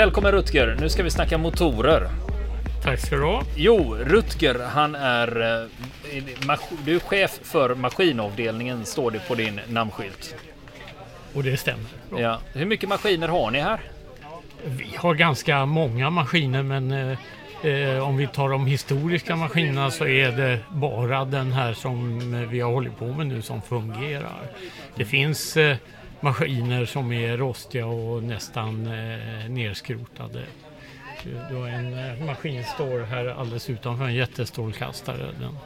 Välkommen Rutger, nu ska vi snacka motorer. Tack ska du ha. Jo, Rutger, han är... eh, Du är chef för maskinavdelningen, står det på din namnskylt. Och det stämmer. Bra. Ja. Hur mycket maskiner har ni här? Vi har ganska många maskiner men eh, eh, om vi tar de historiska maskinerna så är det bara den här som vi har hållit på med nu som fungerar. Det finns eh, maskiner som är rostiga och nästan eh, nerskrotade. Du har en eh, maskin står här alldeles utanför en jättestrålkastare. Den,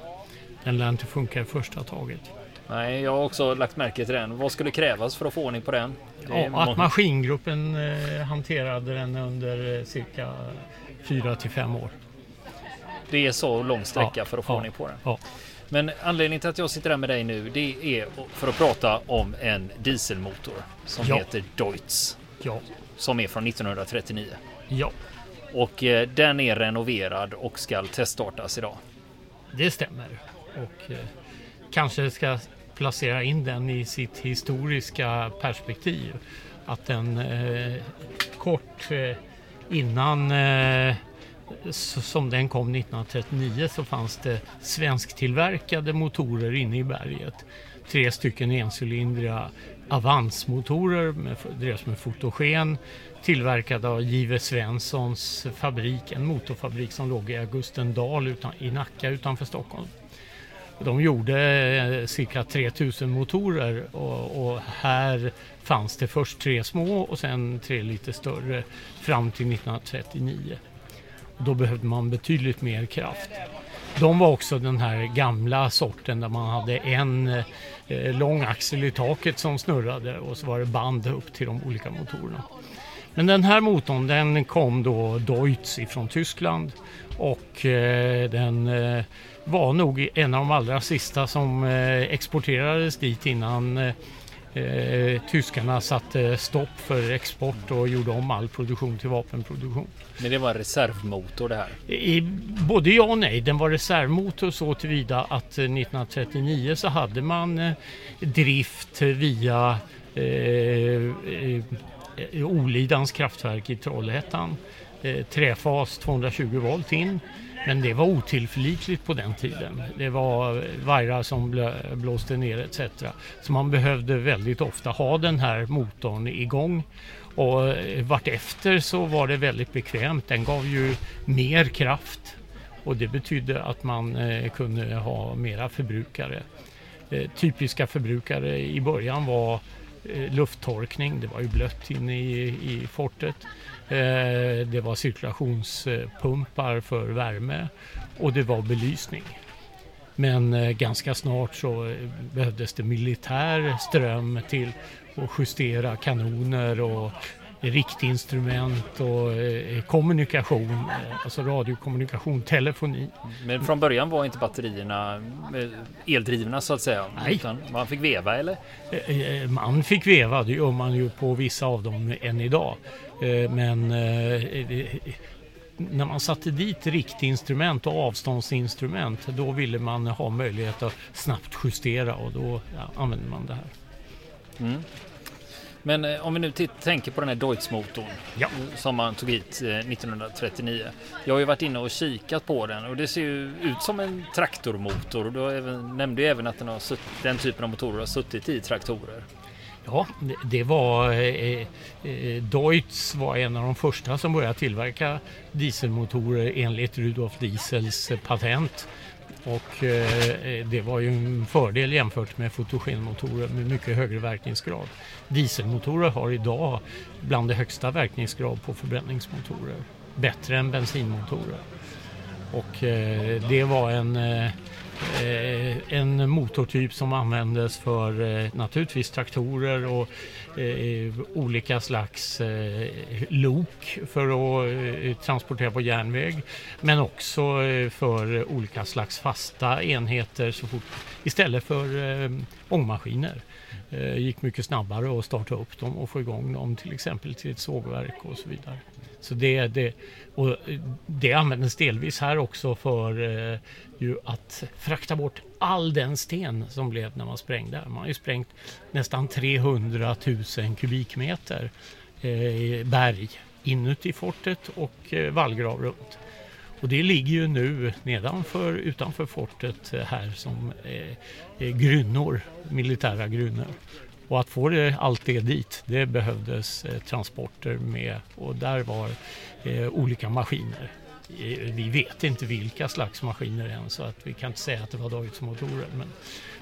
den lär inte funka i första taget. Nej, jag har också lagt märke till den. Vad skulle krävas för att få ordning på den? Ja, att maskingruppen eh, hanterade den under eh, cirka fyra till fem år. Det är så lång sträcka Ja, för att få ja, ordning på den. Ja, Men anledningen till att jag sitter här med dig nu, det är för att prata om en dieselmotor som Ja. heter Deutz, ja, som är från 1939. ja, Och eh, den är renoverad och ska teststartas idag. det stämmer. Och eh, kanske ska placera in den i sitt historiska perspektiv. Att den eh, kort eh, innan eh, som den kom 1939 så fanns det svensktillverkade motorer inne i berget. Tre stycken encylindriga Avansmotorer med, drevs med fotogen tillverkade av J.V. Svenssons fabrik, en motorfabrik som låg i Augustendal utan, i Nacka utanför Stockholm. De gjorde eh, cirka 3000 motorer och, och här fanns det först tre små och sen tre lite större fram till 1939. Då behövde man betydligt mer kraft. De var också den här gamla sorten där man hade en eh, lång axel i taket som snurrade och så var det band upp till de olika motorerna. Men den här motorn den kom då Deutz ifrån Tyskland och eh, den eh, var nog en av de allra sista som eh, exporterades dit innan eh, eh, eh, tyskarna satte stopp för export och gjorde om all produktion till vapenproduktion. Men det var en reservmotor det här. I, både ja och nej. Den var reservmotor så tillvida att eh, 1939 så hade man eh, drift via eh, eh, Olidans kraftverk i Trollhättan. Eh, träfas 220 volt in. Men det var otillförlitligt på den tiden. Det var vajrar som blåste ner etc. Så man behövde väldigt ofta ha den här motorn igång. Och eh, vartefter så var det väldigt bekvämt. Den gav ju mer kraft och det betydde att man eh, kunde ha mera förbrukare. Eh, typiska förbrukare i början var lufttorkning, det var ju blött inne i, i fortet. Eh, det var cirkulationspumpar för värme och det var belysning. Men eh, ganska snart så eh, behövdes det militär ström till att justera kanoner och riktinstrument och kommunikation, alltså radiokommunikation, telefoni. Men från början var inte batterierna eldrivna så att säga. Nej. Utan man fick veva eller? Man fick veva, det gör man ju på vissa av dem än idag. Eh, Men eh, när man satte dit riktinstrument och avståndsinstrument då ville man ha möjlighet att snabbt justera och då ja, använde man det här. Men eh, om vi nu tänker på den här Deutz-motorn Ja. som man tog hit eh, 1939. Jag har ju varit inne och kikat på den och det ser ju ut som en traktormotor. Du även, nämnde ju även att den, har den typen av motorer har suttit i traktorer. Ja, det, var eh, eh, Deutz var en av de första som började tillverka dieselmotorer enligt Rudolf Diesels patent. Och eh, eh, det var ju en fördel jämfört med fotogenmotorer med mycket högre verkningsgrad. Dieselmotorer har idag bland det högsta verkningsgrad på förbränningsmotorer. Bättre än bensinmotorer. Och eh, det var en, eh, eh, en motortyp som användes för eh, naturligtvis traktorer och eh, olika slags eh, lok för att eh, transportera på järnväg. Men också eh, för olika slags fasta enheter så fort, istället för eh, ångmaskiner. Eh, gick mycket snabbare att starta upp dem och få igång dem till exempel till ett sågverk och så vidare. Så det, det, och det användes delvis här också för eh, ju att frakta bort all den sten som blev när man sprängde. Man har ju sprängt nästan 300 000 kubikmeter eh, berg inuti fortet och eh, vallgrav runt. Och det ligger ju nu nedanför, utanför fortet eh, här som eh, eh, grynnor, militära grynnor. Och att få det, allt det dit, det behövdes eh, transporter med och där var eh, olika maskiner. Eh, vi vet inte vilka slags maskiner än så att vi kan inte säga att det var Deutz-motorer. Men,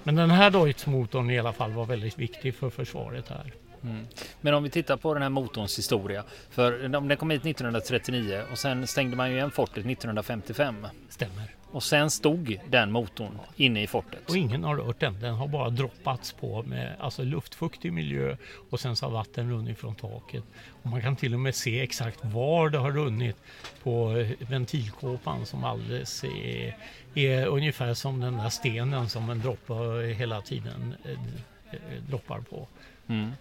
men den här Deutz-motorn i alla fall var väldigt viktig för försvaret här. Mm. Men om vi tittar på den här motorns historia. För den kom hit 1939 och sen stängde man ju igen fortet 1955. Stämmer. Och sen stod den motorn inne i fortet. Och ingen har rört den. Den har bara droppats på med alltså luftfuktig miljö och sen så har vatten runnit från taket. Och man kan till och med se exakt var det har runnit på ventilkåpan som alldeles är, är ungefär som den där stenen som en droppe hela tiden eh, eh, droppar på. Mm.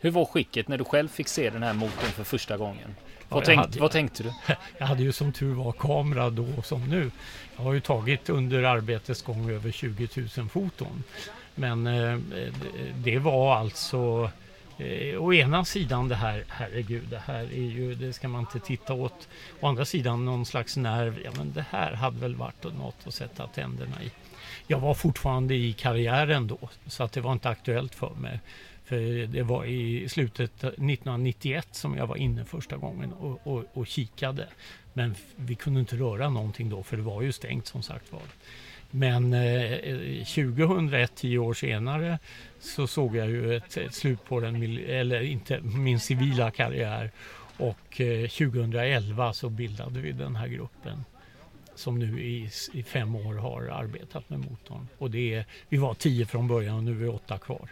Hur var skicket när du själv fick se den här motorn för första gången? Vad, tänkt, hade, vad, tänkte du? Jag hade ju som tur var kamera då som nu. Jag har ju tagit under arbetets gång över 20 000 foton. Men eh, det var alltså eh, å ena sidan det här, herregud, det här är ju, det ska man inte titta åt. Å andra sidan någon slags nerv, ja men det här hade väl varit något att sätta tänderna i. Jag var fortfarande i karriären då, så att det var inte aktuellt för mig. För det var i slutet 1991 som jag var inne första gången och, och, och kikade. Men vi kunde inte röra någonting då för det var ju stängt som sagt var. Men eh, 2001, tio år senare, så såg jag ju ett, ett slut på den, eller inte min civila karriär. Och eh, 2011 så bildade vi den här gruppen som nu i, i, fem år har arbetat med motorn. Och det är, vi var tio från början och nu är vi åtta kvar.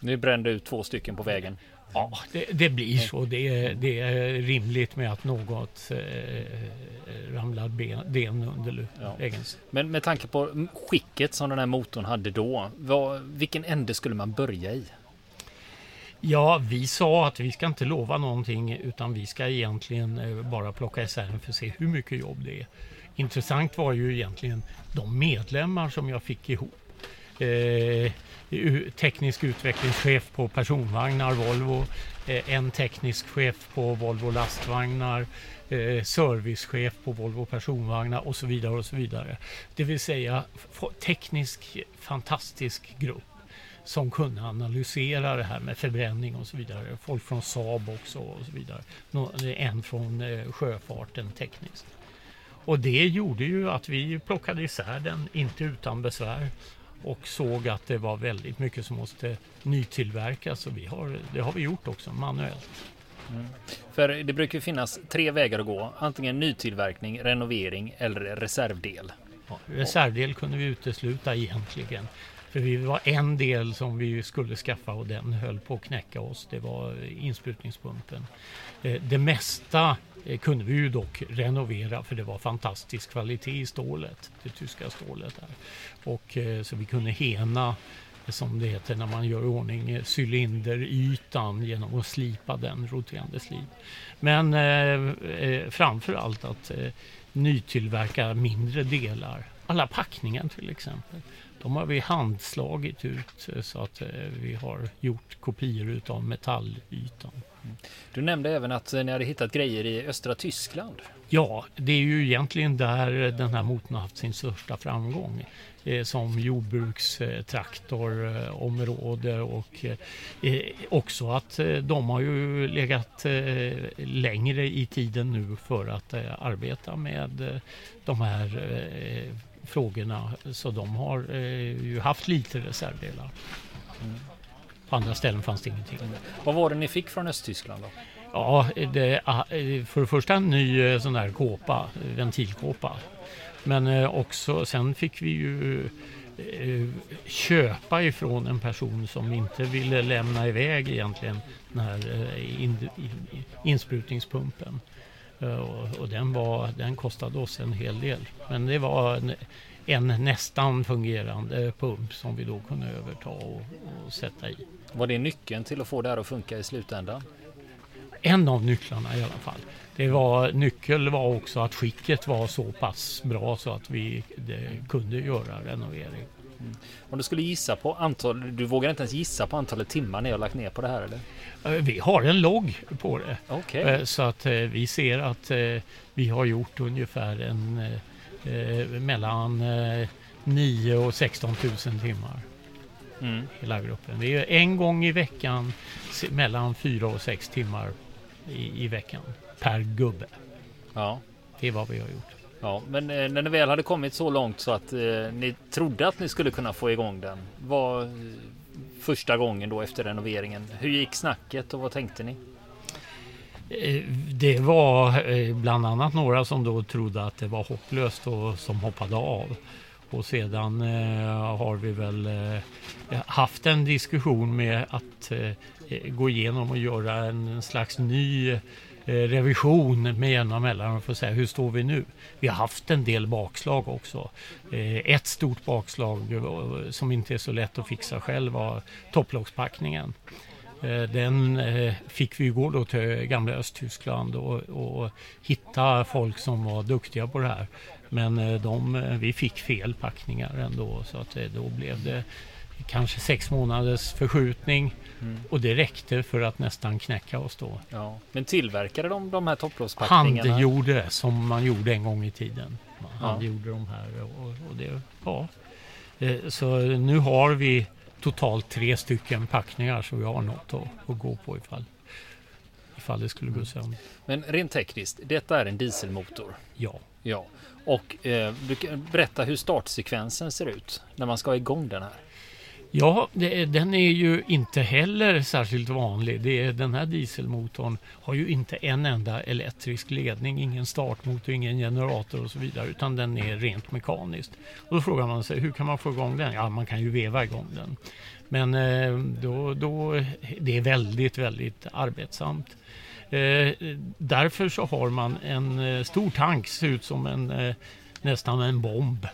Nu brände ut två stycken på vägen. Ja, det, det blir så. Det är, det är, rimligt med att något eh, ramlar ben, ben under ja. vägen. Men med tanke på skicket som den här motorn hade då, vad, vilken ände skulle man börja i? Ja, vi sa att vi ska inte lova någonting utan vi ska egentligen eh, bara plocka isär för att se hur mycket jobb det är. Intressant var ju egentligen de medlemmar som jag fick ihop. Eh, teknisk utvecklingschef på personvagnar Volvo, eh, en teknisk chef på Volvo lastvagnar, eh, servicechef på Volvo personvagnar och så vidare. och så vidare. Det vill säga teknisk fantastisk grupp som kunde analysera det här med förbränning och så vidare. Folk från Saab också och så vidare. En från eh, sjöfarten tekniskt. Och det gjorde ju att vi plockade isär den, inte utan besvär och såg att det var väldigt mycket som måste nytillverkas och vi har, det har vi gjort också manuellt. Mm. För det brukar finnas tre vägar att gå, antingen nytillverkning, renovering eller reservdel. Ja, reservdel kunde vi utesluta egentligen. För vi var en del som vi skulle skaffa och den höll på att knäcka oss. Det var insprutningspumpen. Eh, det mesta Eh, kunde vi ju dock renovera för det var fantastisk kvalitet i stålet, det tyska stålet. Där. Och, eh, så vi kunde hena eh, som det heter när man gör i ordning cylinderytan genom att slipa den, roterande slip. Men eh, framför allt att eh, nytillverka mindre delar. Alla packningar till exempel. De har vi handslagit ut så att vi har gjort kopior av metallytan. Du nämnde även att ni hade hittat grejer i östra Tyskland. Ja, det är ju egentligen där den här motorn har haft sin största framgång eh, som jordbrukstraktorområde och eh, också att eh, de har ju legat eh, längre i tiden nu för att eh, arbeta med eh, de här frågorna så de har ju haft lite reservdelar. Mm. På andra ställen fanns det ingenting. Vad var det ni fick från Östtyskland då? Ja, det, ah, för det första en ny eh, sån där kåpa, ventilkåpa. Men eh, också, sen fick vi ju eh, köpa ifrån en person som inte ville lämna iväg egentligen den här insprutningspumpen. Och, den, var, den kostade oss en hel del. Men det var en, en nästan fungerande pump som vi då kunde överta och, och sätta i. Var det nyckeln till att få det här att funka i slutändan? En av nycklarna i alla fall. Det var, nyckel var också att skicket var så pass bra så att vi kunde göra renovering. Om du skulle gissa på antal, du vågar inte ens gissa på antalet timmar ni har lagt ner på det här eller? Eh, Vi har en logg på det. Okej. Eh, Så att eh, vi ser att vi har gjort ungefär en mellan eh, 9 och 16 000 timmar. Mm. Hela gruppen. Vi är en gång i veckan mellan 4 och 6 timmar i, i veckan per gubbe. Ja. Det är vad vi har gjort. Ja, men eh, när ni väl hade kommit så långt så att eh, ni trodde att ni skulle kunna få igång den. Var eh, första gången då efter renoveringen. Hur gick snacket och vad tänkte ni? Eh, det var eh, bland annat några som då trodde att det var hopplöst och som hoppade av. Och sedan eh, har vi väl haft en diskussion med att gå igenom och göra en slags ny Eh, revision med jämna mellanrum för att säga hur står vi nu? Vi har haft en del bakslag också. Eh, ett stort bakslag eh, som inte är så lätt att fixa själv var topplockspackningen. Den fick vi gå då till gamla Östtyskland och, och hitta folk som var duktiga på det här. Men de, vi fick fel packningar ändå så att då blev det kanske sex månaders förskjutning Mm. och det räckte för att nästan knäcka oss då. Ja. Men tillverkade de de här topplockspackningarna? Handgjorde som man gjorde en gång i tiden. Man Ja. handgjorde de här och, och det, ja. Eh, Så nu har vi totalt tre stycken packningar så vi har något att, att gå på ifall, ifall det skulle gå sönder. Men rent tekniskt, detta är en dieselmotor. Ja. Ja. Och eh, du kan berätta hur startsekvensen ser ut när man ska ha igång den här. Ja, det, den är ju inte heller särskilt vanlig. Det, är- den här dieselmotorn har ju inte en enda elektrisk ledning, ingen startmotor, ingen generator och så vidare, utan den är rent mekaniskt. Och då frågar man sig, hur kan man få igång den? Ja, man kan ju veva igång den. Men eh, då, då, det är väldigt, väldigt arbetsamt. Eh, därför så har man en eh, stor tank, ser ut som en, nästan en bomb,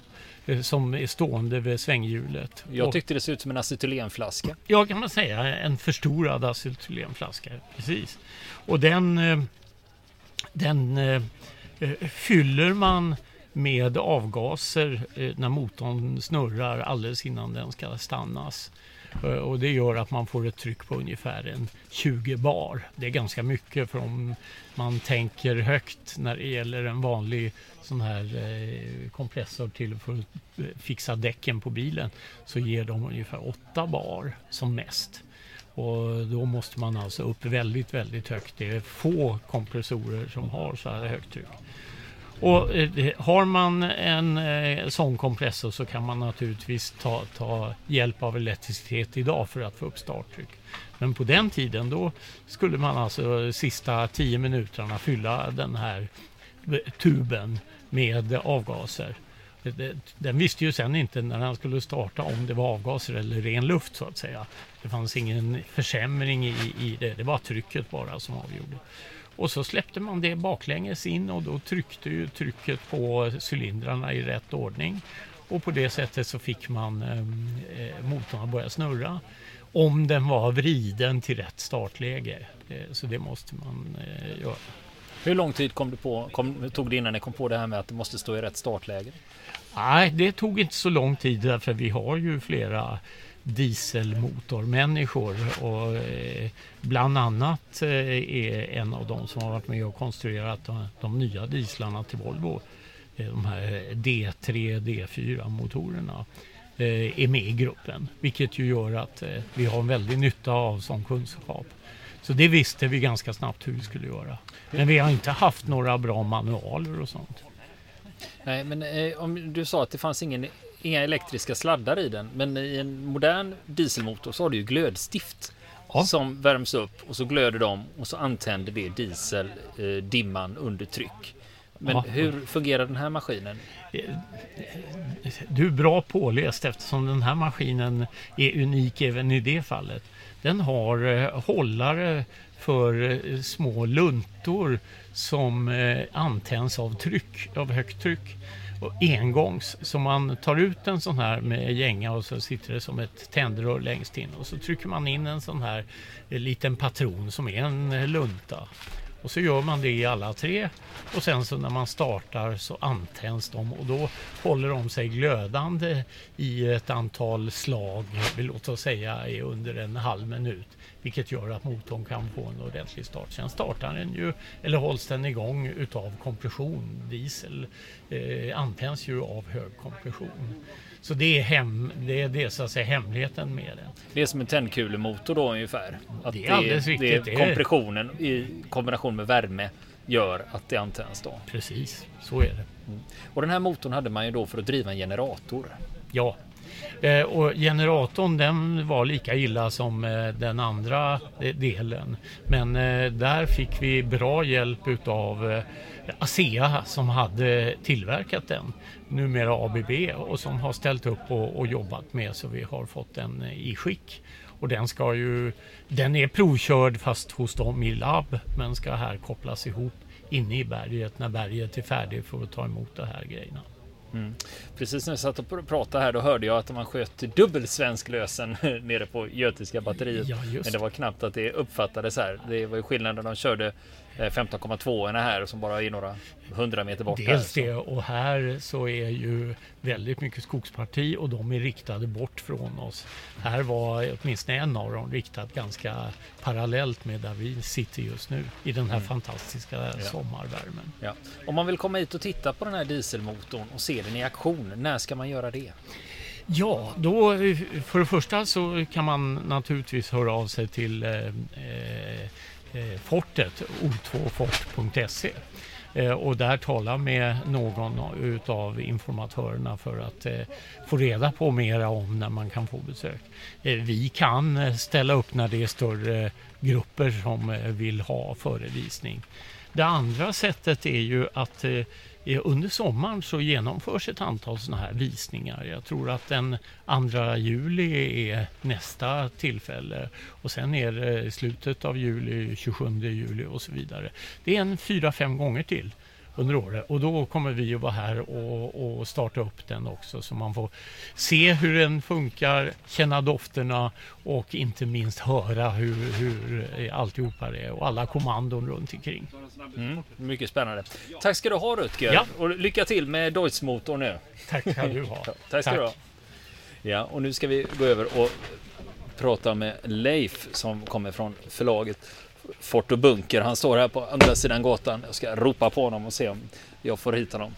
som är stående vid svänghjulet. Jag tyckte det såg ut som en acetylenflaska. Ja, kan man säga. En förstorad acetylenflaska. Precis. Och den, eh, den eh, eh, fyller man med avgaser eh, när motorn snurrar alldeles innan den ska stannas. Eh, Och det gör att man får ett tryck på ungefär en 20 bar. Det är ganska mycket för om man tänker högt när det gäller en vanlig sån här eh, kompressor till för att eh, fixa däcken på bilen så ger de ungefär 8 bar som mest. Och då måste man alltså upp väldigt, väldigt högt. Det är få kompressorer som har så här högt tryck. Och eh, har man en eh, sån kompressor så kan man naturligtvis ta, ta hjälp av elektricitet idag för att få upp starttryck. Men på den tiden då skulle man alltså sista 10 minuterna fylla den här tuben med avgaser. Den visste ju sen inte när han skulle starta om det var avgaser eller ren luft så att säga. Det fanns ingen försämring i, i det, det var trycket bara som avgjorde. Och så släppte man det baklänges in och då tryckte ju trycket på cylindrarna i rätt ordning. Och på det sättet så fick man ehm, eh, motorn att börja snurra. Om den var vriden till rätt startläge. Eh, så det måste man eh, göra. Hur lång tid kom du på, kom, tog det innan ni kom på det här med att det måste stå i rätt startläge? Nej, det tog inte så lång tid därför vi har ju flera dieselmotormänniskor och eh, bland annat eh, är en av de som har varit med och konstruerat de, de nya dieslarna till Volvo. Eh, de här D3, D4 motorerna är med i gruppen. Vilket ju gör att vi har en väldig nytta av sån kunskap. Så det visste vi ganska snabbt hur vi skulle göra. Men vi har inte haft några bra manualer och sånt. Nej, men eh, om du sa att det fanns ingen, inga elektriska sladdar i den, men i en modern dieselmotor så har du ju glödstift Ja. som värms upp och så glöder de och så antänder det dieseldimman under tryck. Men Ja. hur fungerar den här maskinen? Du är bra påläst eftersom den här maskinen är unik även i det fallet. Den har eh, hållare för eh, små luntor som eh, antänds av tryck, av högt tryck. Och engångs, så man tar ut en sån här med gänga och så sitter det som ett tändrör längst in och så trycker man in en sån här liten patron som är en lunta. Och så gör man det i alla tre och sen så när man startar så antänds de och då håller de sig glödande i ett antal slag, låt oss säga under en halv minut. Vilket gör att motorn kan få en ordentlig start. Sen startar den ju, eller hålls den igång utav kompression. Diesel eh, antänds ju av hög kompression. Så det är, hem, det är det så att säga hemligheten med den. Det är som en tändkulemotor då ungefär. Att det är alldeles det, riktigt. Det är kompressionen i kombination med värme gör att det antänds då. Precis, så är det. Mm. Och den här motorn hade man ju då för att driva en generator. Ja, Eh, och generatorn den var lika illa som eh, den andra eh, delen. Men eh, där fick vi bra hjälp utav eh, ASEA som hade tillverkat den, numera ABB, och som har ställt upp och, och jobbat med så vi har fått den i skick. Och den ska ju, den är provkörd fast hos dem i labb men ska här kopplas ihop inne i berget när berget är färdigt för att ta emot de här grejerna. Mm. Precis när vi satt och pratade här då hörde jag att man sköt dubbel svensk lösen nere på Götiska batteriet. Ja, Men det var knappt att det uppfattades här. Det var ju skillnad när de körde 15,2 eh, här som bara är några hundra meter bort. Dels det och här så är ju väldigt mycket skogsparti och de är riktade bort från oss. Här var åtminstone en av dem riktad ganska parallellt med där vi sitter just nu i den här mm. fantastiska ja. sommarvärmen. Ja. Om man vill komma hit och titta på den här dieselmotorn och se den i aktion, när ska man göra det? Ja, då för det första så kan man naturligtvis höra av sig till eh, eh Eh, Eh, fortet, o2fort.se. Eh, och där tala med någon utav informatörerna för att eh, få reda på mera om när man kan få besök. Vi kan ställa upp när det är större grupper som vill ha förevisning. Det andra sättet är ju att under sommaren så genomförs ett antal sådana här visningar. Jag tror att den 2 juli är nästa tillfälle och sen är det slutet av juli, 27 juli och så vidare. Det är en fyra, fem gånger till under året. Och då kommer vi att vara här och, och, starta upp den också så man får se hur den funkar, känna dofterna och inte minst höra hur, hur alltihopa är och alla kommandon runt omkring. Mm, mycket spännande. Tack ska du ha Rutger ja. och lycka till med Deutz-motorn nu. Tack ska du ha. Tack ska Tack. du ha. Ja, och nu ska vi gå över och prata med Leif som kommer från förlaget Fort och Bunker. Han står här på andra sidan gatan. Jag ska ropa på honom och se om jag får hit honom.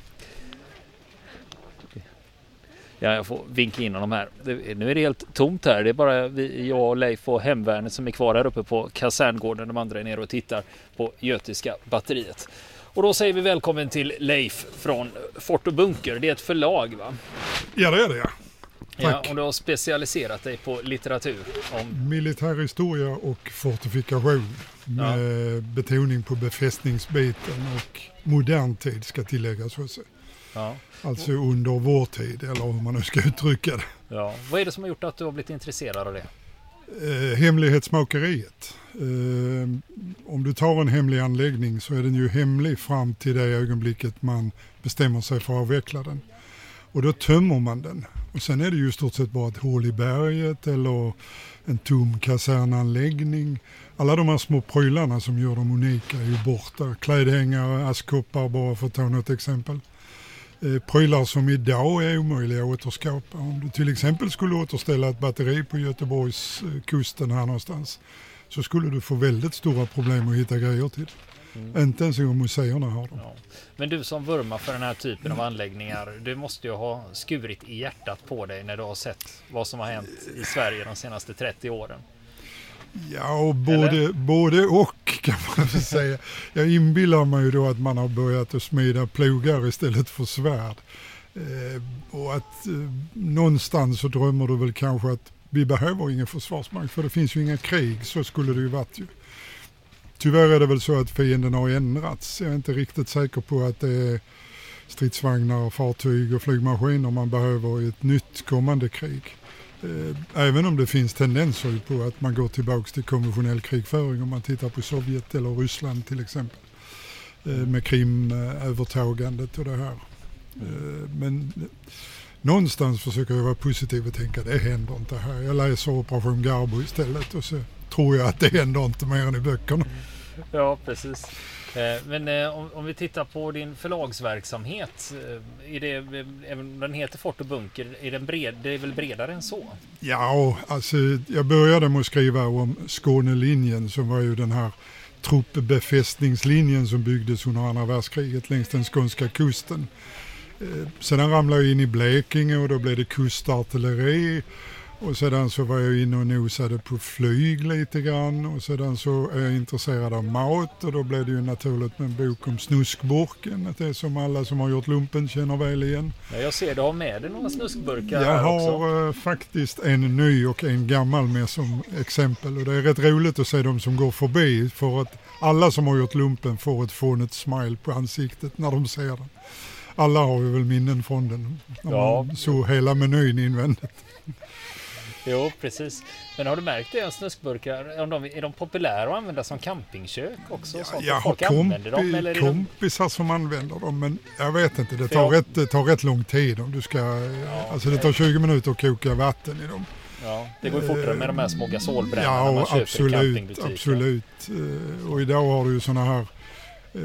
Ja, jag får vinka in honom här. nu är det helt tomt här. Det är bara vi, jag och Leif och hemvärnet som är kvar här uppe på kaserngården. De andra är nere och tittar på Götiska batteriet. Och då säger vi välkommen till Leif från Fort och Bunker. Det är ett förlag va? Ja det är det ja. Ja, och du har specialiserat dig på litteratur? Om... Militär historia och fortifikation med ja. betoning på befästningsbiten och modern tid ska tilläggas också. Ja. Alltså under vår tid eller hur man nu ska uttrycka det. Ja. Vad är det som har gjort att du har blivit intresserad av det? Eh, hemlighetsmakeriet. Eh, om du tar en hemlig anläggning så är den ju hemlig fram till det ögonblicket man bestämmer sig för att avveckla den. Och då tömmer man den. Och sen är det ju i stort sett bara ett hål i berget eller en tom kasernanläggning. Alla de här små prylarna som gör dem unika är ju borta. Klädhängare, askkoppar bara för att ta något exempel. Eh, prylar som idag är omöjliga att återskapa. Om du till exempel skulle återställa ett batteri på Göteborgskusten eh, här någonstans så skulle du få väldigt stora problem att hitta grejer till. Mm. Inte ens en museerna har dem. Ja. Men du som vurmar för den här typen av anläggningar, du måste ju ha skurit i hjärtat på dig när du har sett vad som har hänt i Sverige de senaste 30 åren. Ja, och både, både och kan man väl säga. Jag inbillar mig ju då att man har börjat att smida plogar istället för svärd. Eh, och att eh, någonstans så drömmer du väl kanske att vi behöver ingen försvarsmakt för det finns ju inga krig, så skulle det ju varit ju. Tyvärr är det väl så att fienden har ändrats. Jag är inte riktigt säker på att det är stridsvagnar, fartyg och flygmaskiner man behöver i ett nytt kommande krig. Eh, även om det finns tendenser på att man går tillbaka till konventionell krigföring om man tittar på Sovjet eller Ryssland till exempel. Eh, med Krimövertagandet och det här. Eh, men någonstans försöker jag vara positiv och tänka det händer inte här. Jag läser Operation Garbo istället och så tror jag att det händer inte mer än i böckerna. Ja, precis. Eh, men eh, om, vi tittar på din förlagsverksamhet. Eh, är det, även den heter Fort och Bunker, är den bred, det är väl bredare än så? Ja, alltså jag började med att skriva om Skånelinjen som var ju den här truppbefästningslinjen som byggdes under andra världskriget längs den skånska kusten. Sedan ramlade jag in i Blekinge och då blev det kustartilleri och sedan så var jag inne och nosade på flyg lite grann och sedan så är jag intresserad av mat och då blev det ju naturligt med en bok om snuskburken. Det som alla som har gjort lumpen känner väl igen. Ja, jag ser du har med dig några snuskburkar Jag har äh, faktiskt en ny och en gammal med som exempel och det är rätt roligt att se de som går förbi för att alla som har gjort lumpen får ett fånigt smile på ansiktet när de ser den. Alla har vi väl minnen från den. När ja. man såg hela menyn invändigt. Jo, precis. Men har du märkt det, snuskburkar, om de, är de populära att använda som campingkök också? Ja, jag har kompi, dem, kompisar de... som använder dem, men jag vet inte. Det tar, jag... rätt, det tar rätt lång tid om du ska... Ja, alltså det tar 20 minuter att koka vatten i dem. Ja, det går ju fortare med de här små gasolbrännarna ja, man köper absolut, i absolut. Eh, och idag har du ju sådana här Eh,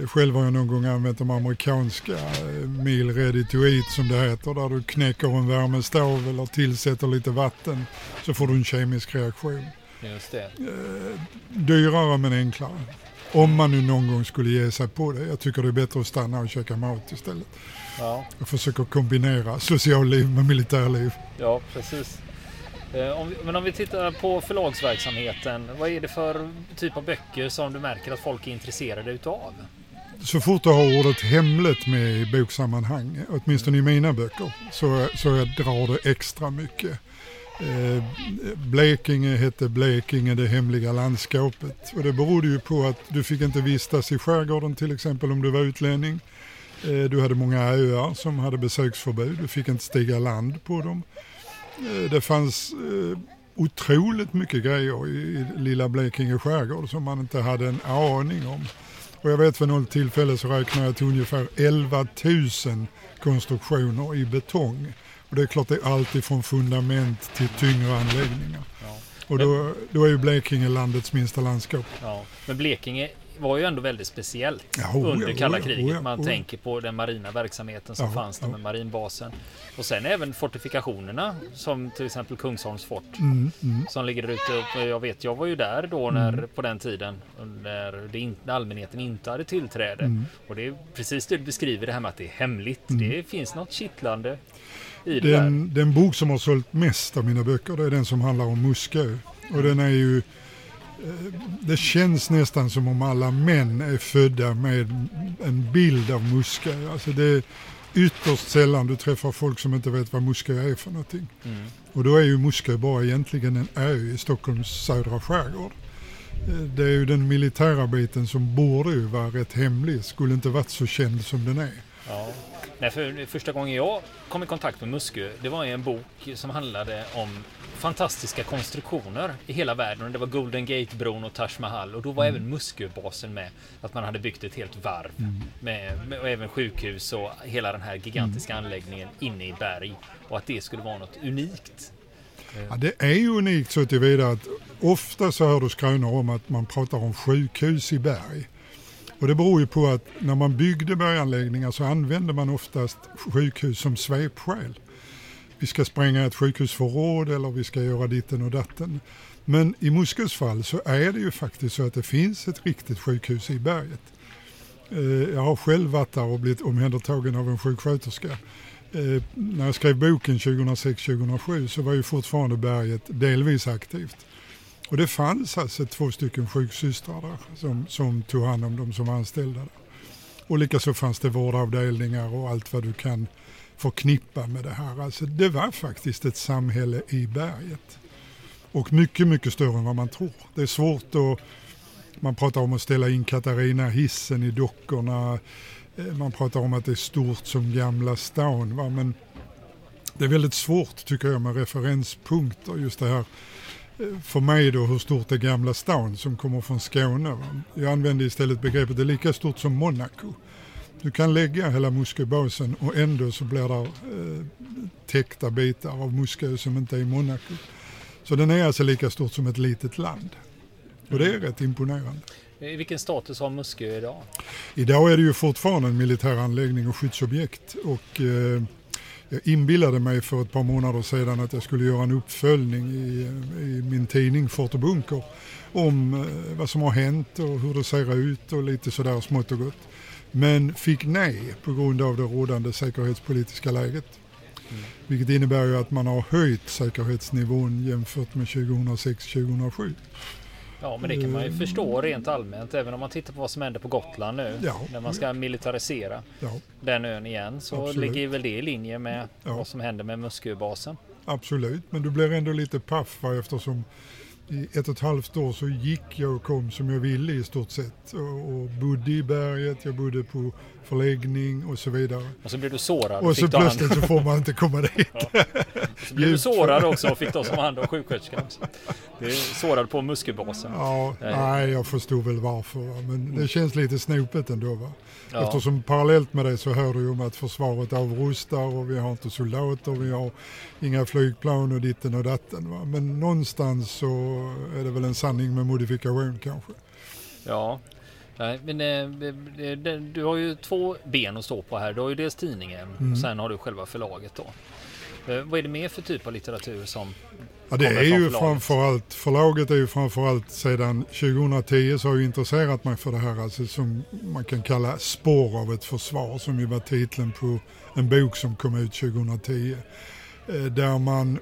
själv har jag någon gång använt de amerikanska eh, meal ready to eat som det heter där du knäcker en värmestav eller tillsätter lite vatten så får du en kemisk reaktion. Just det. Eh, dyrare men enklare. Om man nu någon gång skulle ge sig på det. Jag tycker det är bättre att stanna och käka mat istället. Ja. Jag försöker kombinera socialliv med militärliv. Ja, precis. Eh, men om vi tittar på förlagsverksamheten. Vad är det för typ av böcker som du märker att folk är intresserade utav? så fort du har ordet hemligt med i boksammanhang, åtminstone i mina böcker, så, så drar det extra mycket. Eh, Blekinge hette Blekinge, det hemliga landskapet. Och det berodde ju på att du fick inte vistas i skärgården till exempel om du var utlänning. Eh, du hade många öar som hade besöksförbud, du fick inte stiga land på dem. Eh, det fanns eh, otroligt mycket grejer i lilla Blekinge skärgård som man inte hade en aning om. Och jag vet för något tillfälle så räknar jag till ungefär 11 000 konstruktioner i betong. Och det är klart det är allt från fundament till tyngre anläggningar. Ja. Och då, då är ju Blekinge landets minsta landskap. Ja. Men Blekinge var ju ändå väldigt speciellt ja, under ja, kalla kriget. Man ja, tänker på den marina verksamheten som fanns där med marinbasen. Och sen även fortifikationerna som till exempel Kungsholms fort mm, mm. som ligger där ute. Jag vet, jag var ju där då när mm. på den tiden när, det in, när allmänheten inte hade tillträde. Mm. Och det är precis det du beskriver det här med att det är hemligt. Mm. Det finns något kittlande i det den, där. Den bok som har sålt mest av mina böcker det är den som handlar om Muskö. Och den är ju det känns nästan som om alla män är födda med en bild av Muskö. Alltså det är ytterst sällan du träffar folk som inte vet vad Muskö är för någonting. Mm. Och då är ju Muskö bara egentligen en ö i Stockholms södra skärgård. Det är ju den militära biten som borde ju vara rätt hemlig, skulle inte varit så känd som den är. Ja. Nej, för första gången jag kom i kontakt med Muskö, det var i en bok som handlade om fantastiska konstruktioner i hela världen. Det var Golden Gate-bron och Taj Mahal och då var mm. även Musköbasen med. Att man hade byggt ett helt varv mm. med, med, och även sjukhus och hela den här gigantiska mm. anläggningen inne i berg och att det skulle vara något unikt. Ja, det är ju unikt så tillvida att ofta så hör du skrönor om att man pratar om sjukhus i berg. Och det beror ju på att när man byggde berganläggningar så använde man oftast sjukhus som svepskäl vi ska spränga ett sjukhusförråd eller vi ska göra ditten och datten. Men i Muskös fall så är det ju faktiskt så att det finns ett riktigt sjukhus i berget. Eh, jag har själv varit där och blivit omhändertagen av en sjuksköterska. Eh, när jag skrev boken 2006-2007 så var ju fortfarande berget delvis aktivt. Och det fanns alltså två stycken sjuksystrar där som, som tog hand om de som var anställda där. Och likaså fanns det vårdavdelningar och allt vad du kan förknippa med det här. Alltså det var faktiskt ett samhälle i berget. Och mycket, mycket större än vad man tror. Det är svårt att, man pratar om att ställa in Katarina hissen i dockorna. Eh, man pratar om att det är stort som Gamla stan. Va? Men det är väldigt svårt tycker jag med referenspunkter. Just det här för mig då hur stort är Gamla stan som kommer från Skåne. Jag använder istället begreppet det är lika stort som Monaco. Du kan lägga hela Musköbasen och ändå så blir det eh, täckta bitar av Muskö som inte är i Monaco. Så den är alltså lika stort som ett litet land. Och det är rätt imponerande. Vilken status har Muskö idag? Idag är det ju fortfarande en militär anläggning och skyddsobjekt. Och, eh, jag inbillade mig för ett par månader sedan att jag skulle göra en uppföljning i, i min tidning Fort och Bunker om eh, vad som har hänt och hur det ser ut och lite sådär smått och gott. Men fick nej på grund av det rådande säkerhetspolitiska läget. Mm. Vilket innebär ju att man har höjt säkerhetsnivån jämfört med 2006-2007. Ja, men det kan man ju förstå rent allmänt. Även om man tittar på vad som händer på Gotland nu. Ja. När man ska militarisera ja. den ön igen. Så Absolut. ligger väl det i linje med ja. vad som händer med Musköbasen. Absolut, men du blir ändå lite paff eftersom i ett och ett halvt år så gick jag och kom som jag ville i stort sett. Och, och bodde i berget, jag bodde på förläggning och så vidare. Och så blev du sårad. Och så plötsligt så får man inte komma dit. Ja. Så blev du sårad också och fick ta som hand om sjuksköterskan. Du är sårad på muskelbasen. Ja, nej jag förstod väl varför. Va? Men det känns lite snopet ändå. Va? Ja. Eftersom parallellt med det så hör du om att försvaret avrustar och vi har inte soldater, vi har inga flygplan och ditten och datten. Va? Men någonstans så är det väl en sanning med modifikation kanske. Ja, Nej, men eh, du har ju två ben att stå på här. Du har ju dels tidningen mm. och sen har du själva förlaget då. Eh, vad är det mer för typ av litteratur som Ja, det är ju framförallt, förlaget är ju framförallt sedan 2010 så har jag intresserat mig för det här alltså som man kan kalla Spår av ett försvar som ju var titeln på en bok som kom ut 2010. Eh, där man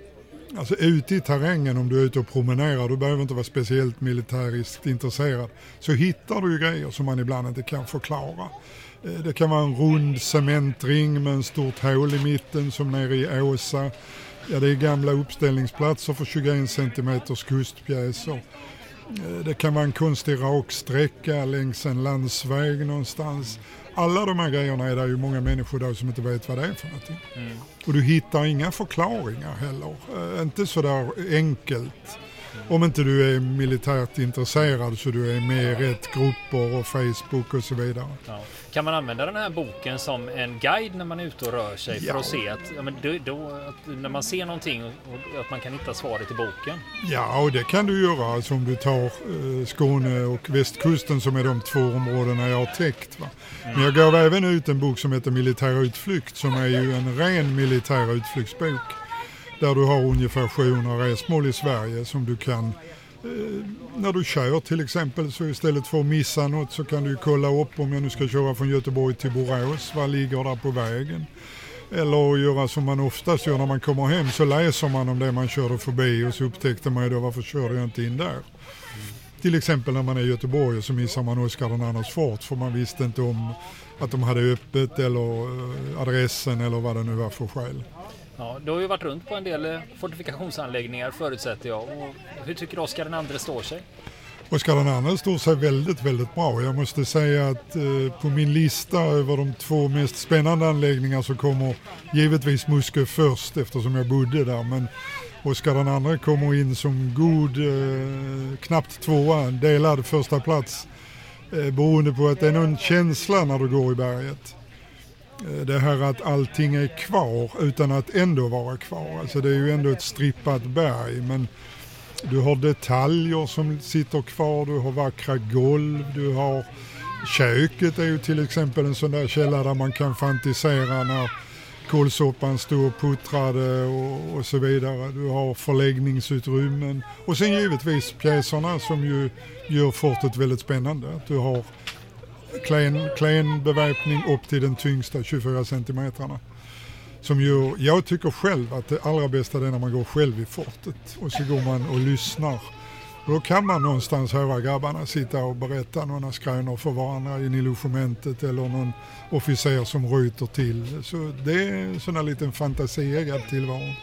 Alltså ute i terrängen om du är ute och promenerar, du behöver inte vara speciellt militäriskt intresserad, så hittar du ju grejer som man ibland inte kan förklara. Eh, det kan vara en rund cementring med en stort hål i mitten som nere i Åsa. Ja, det är gamla uppställningsplatser för 21 cm kustpjäser. Eh, det kan vara en konstig raksträcka längs en landsväg någonstans alla de här grejerna är det ju många människor där som inte vet vad det är för någonting. Mm. Och du hittar inga förklaringar heller. Äh, inte sådär enkelt. Om inte du är militärt intresserad så du är med i rätt grupper och Facebook och så vidare. Ja. Kan man använda den här boken som en guide när man är ute och rör sig ja. för att se att, ja, men då, då, att när man ser någonting och att man kan hitta svaret i boken? Ja, och det kan du göra. Alltså om du tar eh, Skåne och västkusten som är de två områdena jag har täckt. Va? Mm. Men jag gav även ut en bok som heter Militär utflykt som är ju en ren militär utflyktsbok där du har ungefär 700 resmål i Sverige som du kan eh, när du kör till exempel så istället för att missa något så kan du kolla upp om jag nu ska köra från Göteborg till Borås, vad ligger där på vägen? Eller göra som man oftast gör när man kommer hem så läser man om det man körde förbi och så upptäckte man ju då varför körde jag inte in där? Mm. Till exempel när man är i Göteborg så missar man Oskar den andres fort för man visste inte om att de hade öppet eller eh, adressen eller vad det nu var för skäl. Ja, du har ju varit runt på en del eh, fortifikationsanläggningar förutsätter jag. Och hur tycker du Oskar II står sig? Oskar II står sig väldigt, väldigt bra. Jag måste säga att eh, på min lista över de två mest spännande anläggningar så kommer givetvis Muskö först eftersom jag bodde där. Men Oskar II kommer in som god, eh, knappt tvåa, delad första plats eh, beroende på att det är någon känsla när du går i berget. Eh, det här att allting är kvar utan att ändå vara kvar. Alltså det är ju ändå ett strippat berg men du har detaljer som sitter kvar, du har vackra golv, du har köket är ju till exempel en sån där källa där man kan fantisera när kålsoppan stod och puttrade och, och, så vidare. Du har förläggningsutrymmen och sen givetvis pjäserna som ju gör fortet väldigt spännande. du har klen, klen beväpning upp till den tyngsta 24 centimetrarna. Som ju, jag tycker själv att det allra bästa är när man går själv i fortet och så går man och lyssnar. Då kan man någonstans höra grabbarna sitta och berätta några skrönor för varandra i logementet eller någon officer som ryter till. Så det är en sån här liten fantasieggad tillvaro.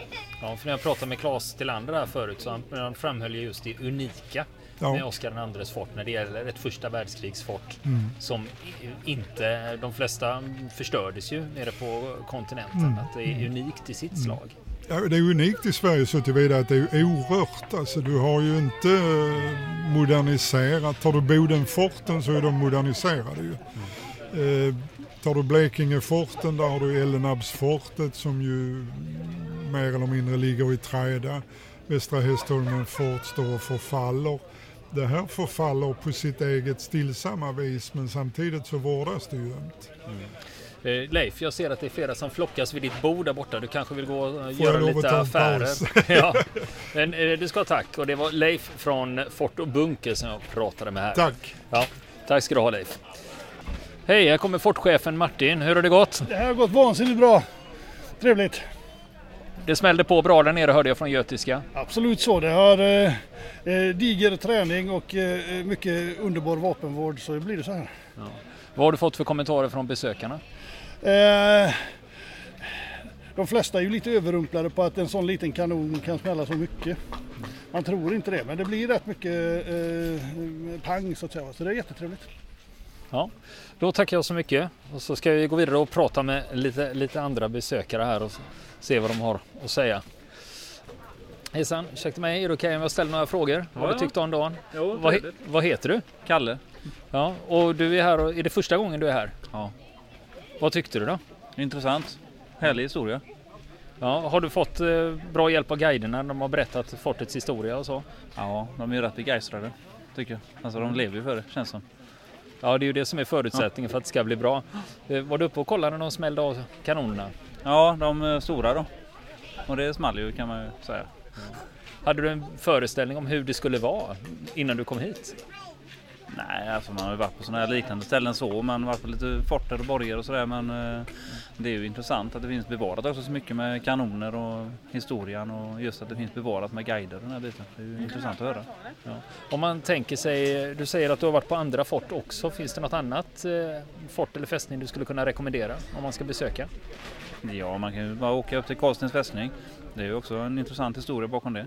Ja, för när jag pratade med Claes Tillander här förut så han, han framhöll just det unika ja. med Oscar IIs fort när det gäller ett första världskrigsfort mm. som inte, de flesta förstördes ju nere på kontinenten. Mm. Att det är mm. unikt i sitt mm. slag. Ja, det är unikt i Sverige så tillvida att det är orört. Alltså, du har ju inte eh, moderniserat. Tar du Bodenforten så är de moderniserade ju. Mm. Eh, tar du Blekingeforten där har du Ellenabsfortet som ju mer eller mindre ligger i träda. Västra Hästholmen fort står och förfaller. Det här förfaller på sitt eget stillsamma vis men samtidigt så vårdas det ju ömt. Eh, Leif, jag ser att det är flera som flockas vid ditt bord där borta. Du kanske vill gå och Får göra lite affärer? ja. Men eh, du ska ha tack. Och det var Leif från Fort och Bunker som jag pratade med här. Tack! Ja, tack ska du ha Leif. Hej, här kommer Fortchefen Martin. Hur har det gått? Det här har gått vansinnigt bra. Trevligt. Det smällde på bra där nere hörde jag från Götiska. Absolut så. Det har eh, eh, diger träning och eh, mycket underbar vapenvård så det blir det så här. Vad har du fått för kommentarer från besökarna? Eh, de flesta är ju lite överrumplade på att en sån liten kanon kan smälla så mycket. Man tror inte det, men det blir rätt mycket eh, pang så att säga. Så det är jättetrevligt. Ja, då tackar jag så mycket. Och så ska vi gå vidare och prata med lite, lite andra besökare här och se vad de har att säga. Hejsan, ursäkta mig, är det okej om jag ställer några frågor? vad har du ja. tyckt om dagen? Jo, Vad, he- vad heter du? Kalle. Ja, och du är här och är det första gången du är här? Ja. Vad tyckte du då? Intressant. Härlig historia. Ja, har du fått eh, bra hjälp av guiderna när de har berättat fortets historia och så? Ja, de är ju rätt begeistrade. Tycker jag. Alltså de lever ju för det, känns som. Ja, det är ju det som är förutsättningen för att det ska bli bra. Eh, Var du uppe och kollade när de smällde av kanonerna? Ja, de är stora då. Och det small ju kan man ju säga. Hade du en föreställning om hur det skulle vara innan du kom hit? Nej, alltså man har ju varit på sådana här liknande ställen så. Man har varit på lite forter och borgar och sådär. Men eh, det är ju intressant att det finns bevarat också så mycket med kanoner och historien och just att det finns bevarat med guider och den här biten. Det är ju intressant att höra. Om man tänker sig, du säger att du har varit på andra fort också. Finns det något annat eh, fort eller fästning du skulle kunna rekommendera om man ska besöka? Ja, man kan ju bara åka upp till Karlstens fästning. Det är ju också en intressant historia bakom det.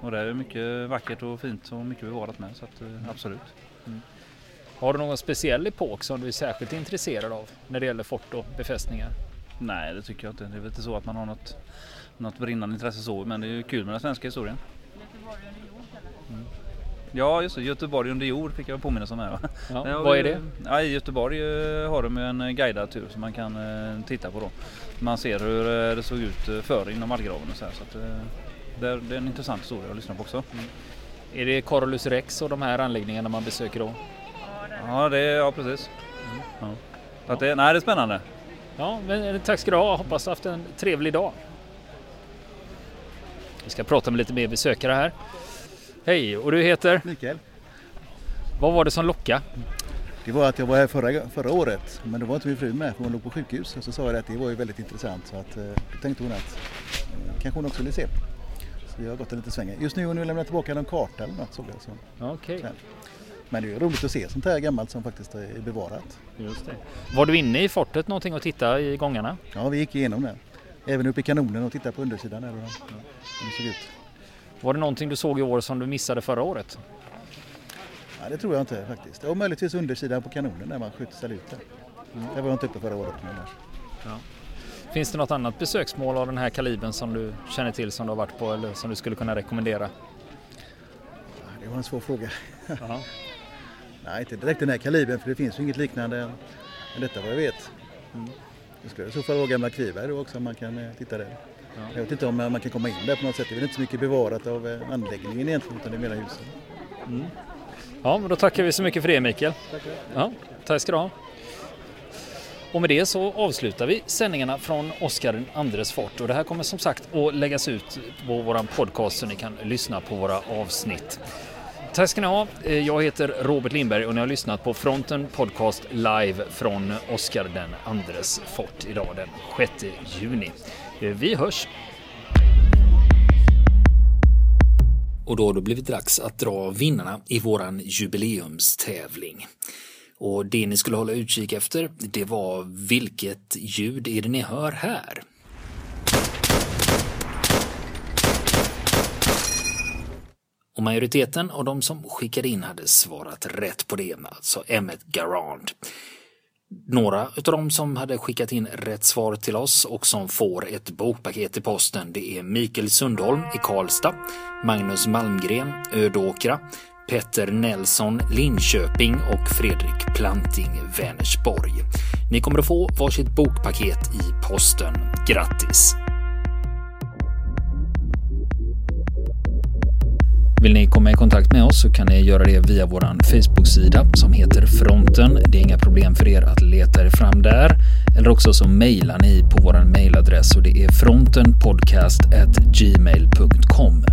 Och det är mycket vackert och fint och mycket bevarat med. Så att, eh, absolut. Har du någon speciell epok som du är särskilt intresserad av när det gäller fort och befästningar? Nej, det tycker jag inte. Det är väl inte så att man har något, något brinnande intresse så. Men det är ju kul med den svenska historien. Mm. Ja, just det. Göteborg under jord fick jag påminna om här. va? Ja, har vad är det? Ja, I Göteborg eh, har de en eh, guidad tur som man kan eh, titta på då. Man ser hur det såg ut förr inom vallgraven och så här. Så att, det, är, det är en intressant historia att lyssna på också. Är det Corolus Rex och de här anläggningarna man besöker då? Ja, det är, ja precis. Ja. Så att det, nej, det är spännande. Ja, men eh, tack ska du ha. Hoppas du haft en trevlig dag. Vi ska prata med lite mer besökare här. Hej, och du heter? Mikael. Vad var det som lockade? Det var att jag var här förra, förra året men då var inte min fru med för hon låg på sjukhus och så sa jag att det var ju väldigt intressant så att eh, då tänkte hon att eh, kanske hon också ville se. Så jag har gått en liten sväng. Just nu har nu lämnat tillbaka någon karta eller något såg jag. Så. Okej, Så. Men det är ju roligt att se sånt här gammalt som faktiskt är bevarat. just det. Var du inne i fortet någonting och titta i gångarna? Ja, vi gick igenom det. Även uppe i kanonen och tittade på undersidan och hur det ut. Var det någonting du såg i år som du missade förra året? Ja, det tror jag inte faktiskt. Och möjligtvis undersidan på kanonen där man skjuter salut där. Där var jag inte uppe förra året. Men annars. Finns det något annat besöksmål av den här kalibern som du känner till som du har varit på eller som du skulle kunna rekommendera? Ja, Det var en svår fråga. Ja. Nej, inte direkt den här kalibern för det finns ju inget liknande än detta vad jag vet. Det skulle i så fall vara gamla Kviberg då också om man kan eh, titta där. Jag vet inte om eh, man kan komma in där på något sätt. Det är väl inte så mycket bevarat av eh, anläggningen egentligen utan det är mera husen. Ja, men då tackar vi så mycket för det Mikael. Ja, tack ska du ha. Och med det så avslutar vi sändningarna från Oscar den andres fort och det här kommer som sagt att läggas ut på våran podcast så ni kan lyssna på våra avsnitt. Tack ska ni ha. Eh, jag heter Robert Lindberg och ni har lyssnat på Fronten Podcast live från Oscar den andres fort idag den 6 juni. Eh, vi hörs! Och då har det blivit dags att dra vinnarna i våran jubileumstävling. Och det ni skulle hålla utkik efter, det var vilket ljud är det ni hör här? Och majoriteten av de som skickade in hade svarat rätt på det, alltså Emmet Garand. Några av de som hade skickat in rätt svar till oss och som får ett bokpaket i posten det är Mikael Sundholm i Karlstad, Magnus Malmgren, Ödåkra, Petter Nelson, Linköping och Fredrik Planting, Vänersborg. Ni kommer att få varsitt bokpaket i posten. Grattis! Vill ni komma i kontakt med oss så kan ni göra det via vår Facebook-sida som heter Fronten. Det är inga problem för er att leta er fram där. Eller också så mejlar ni på vår mejladress och det är frontenpodcast.gmail.com.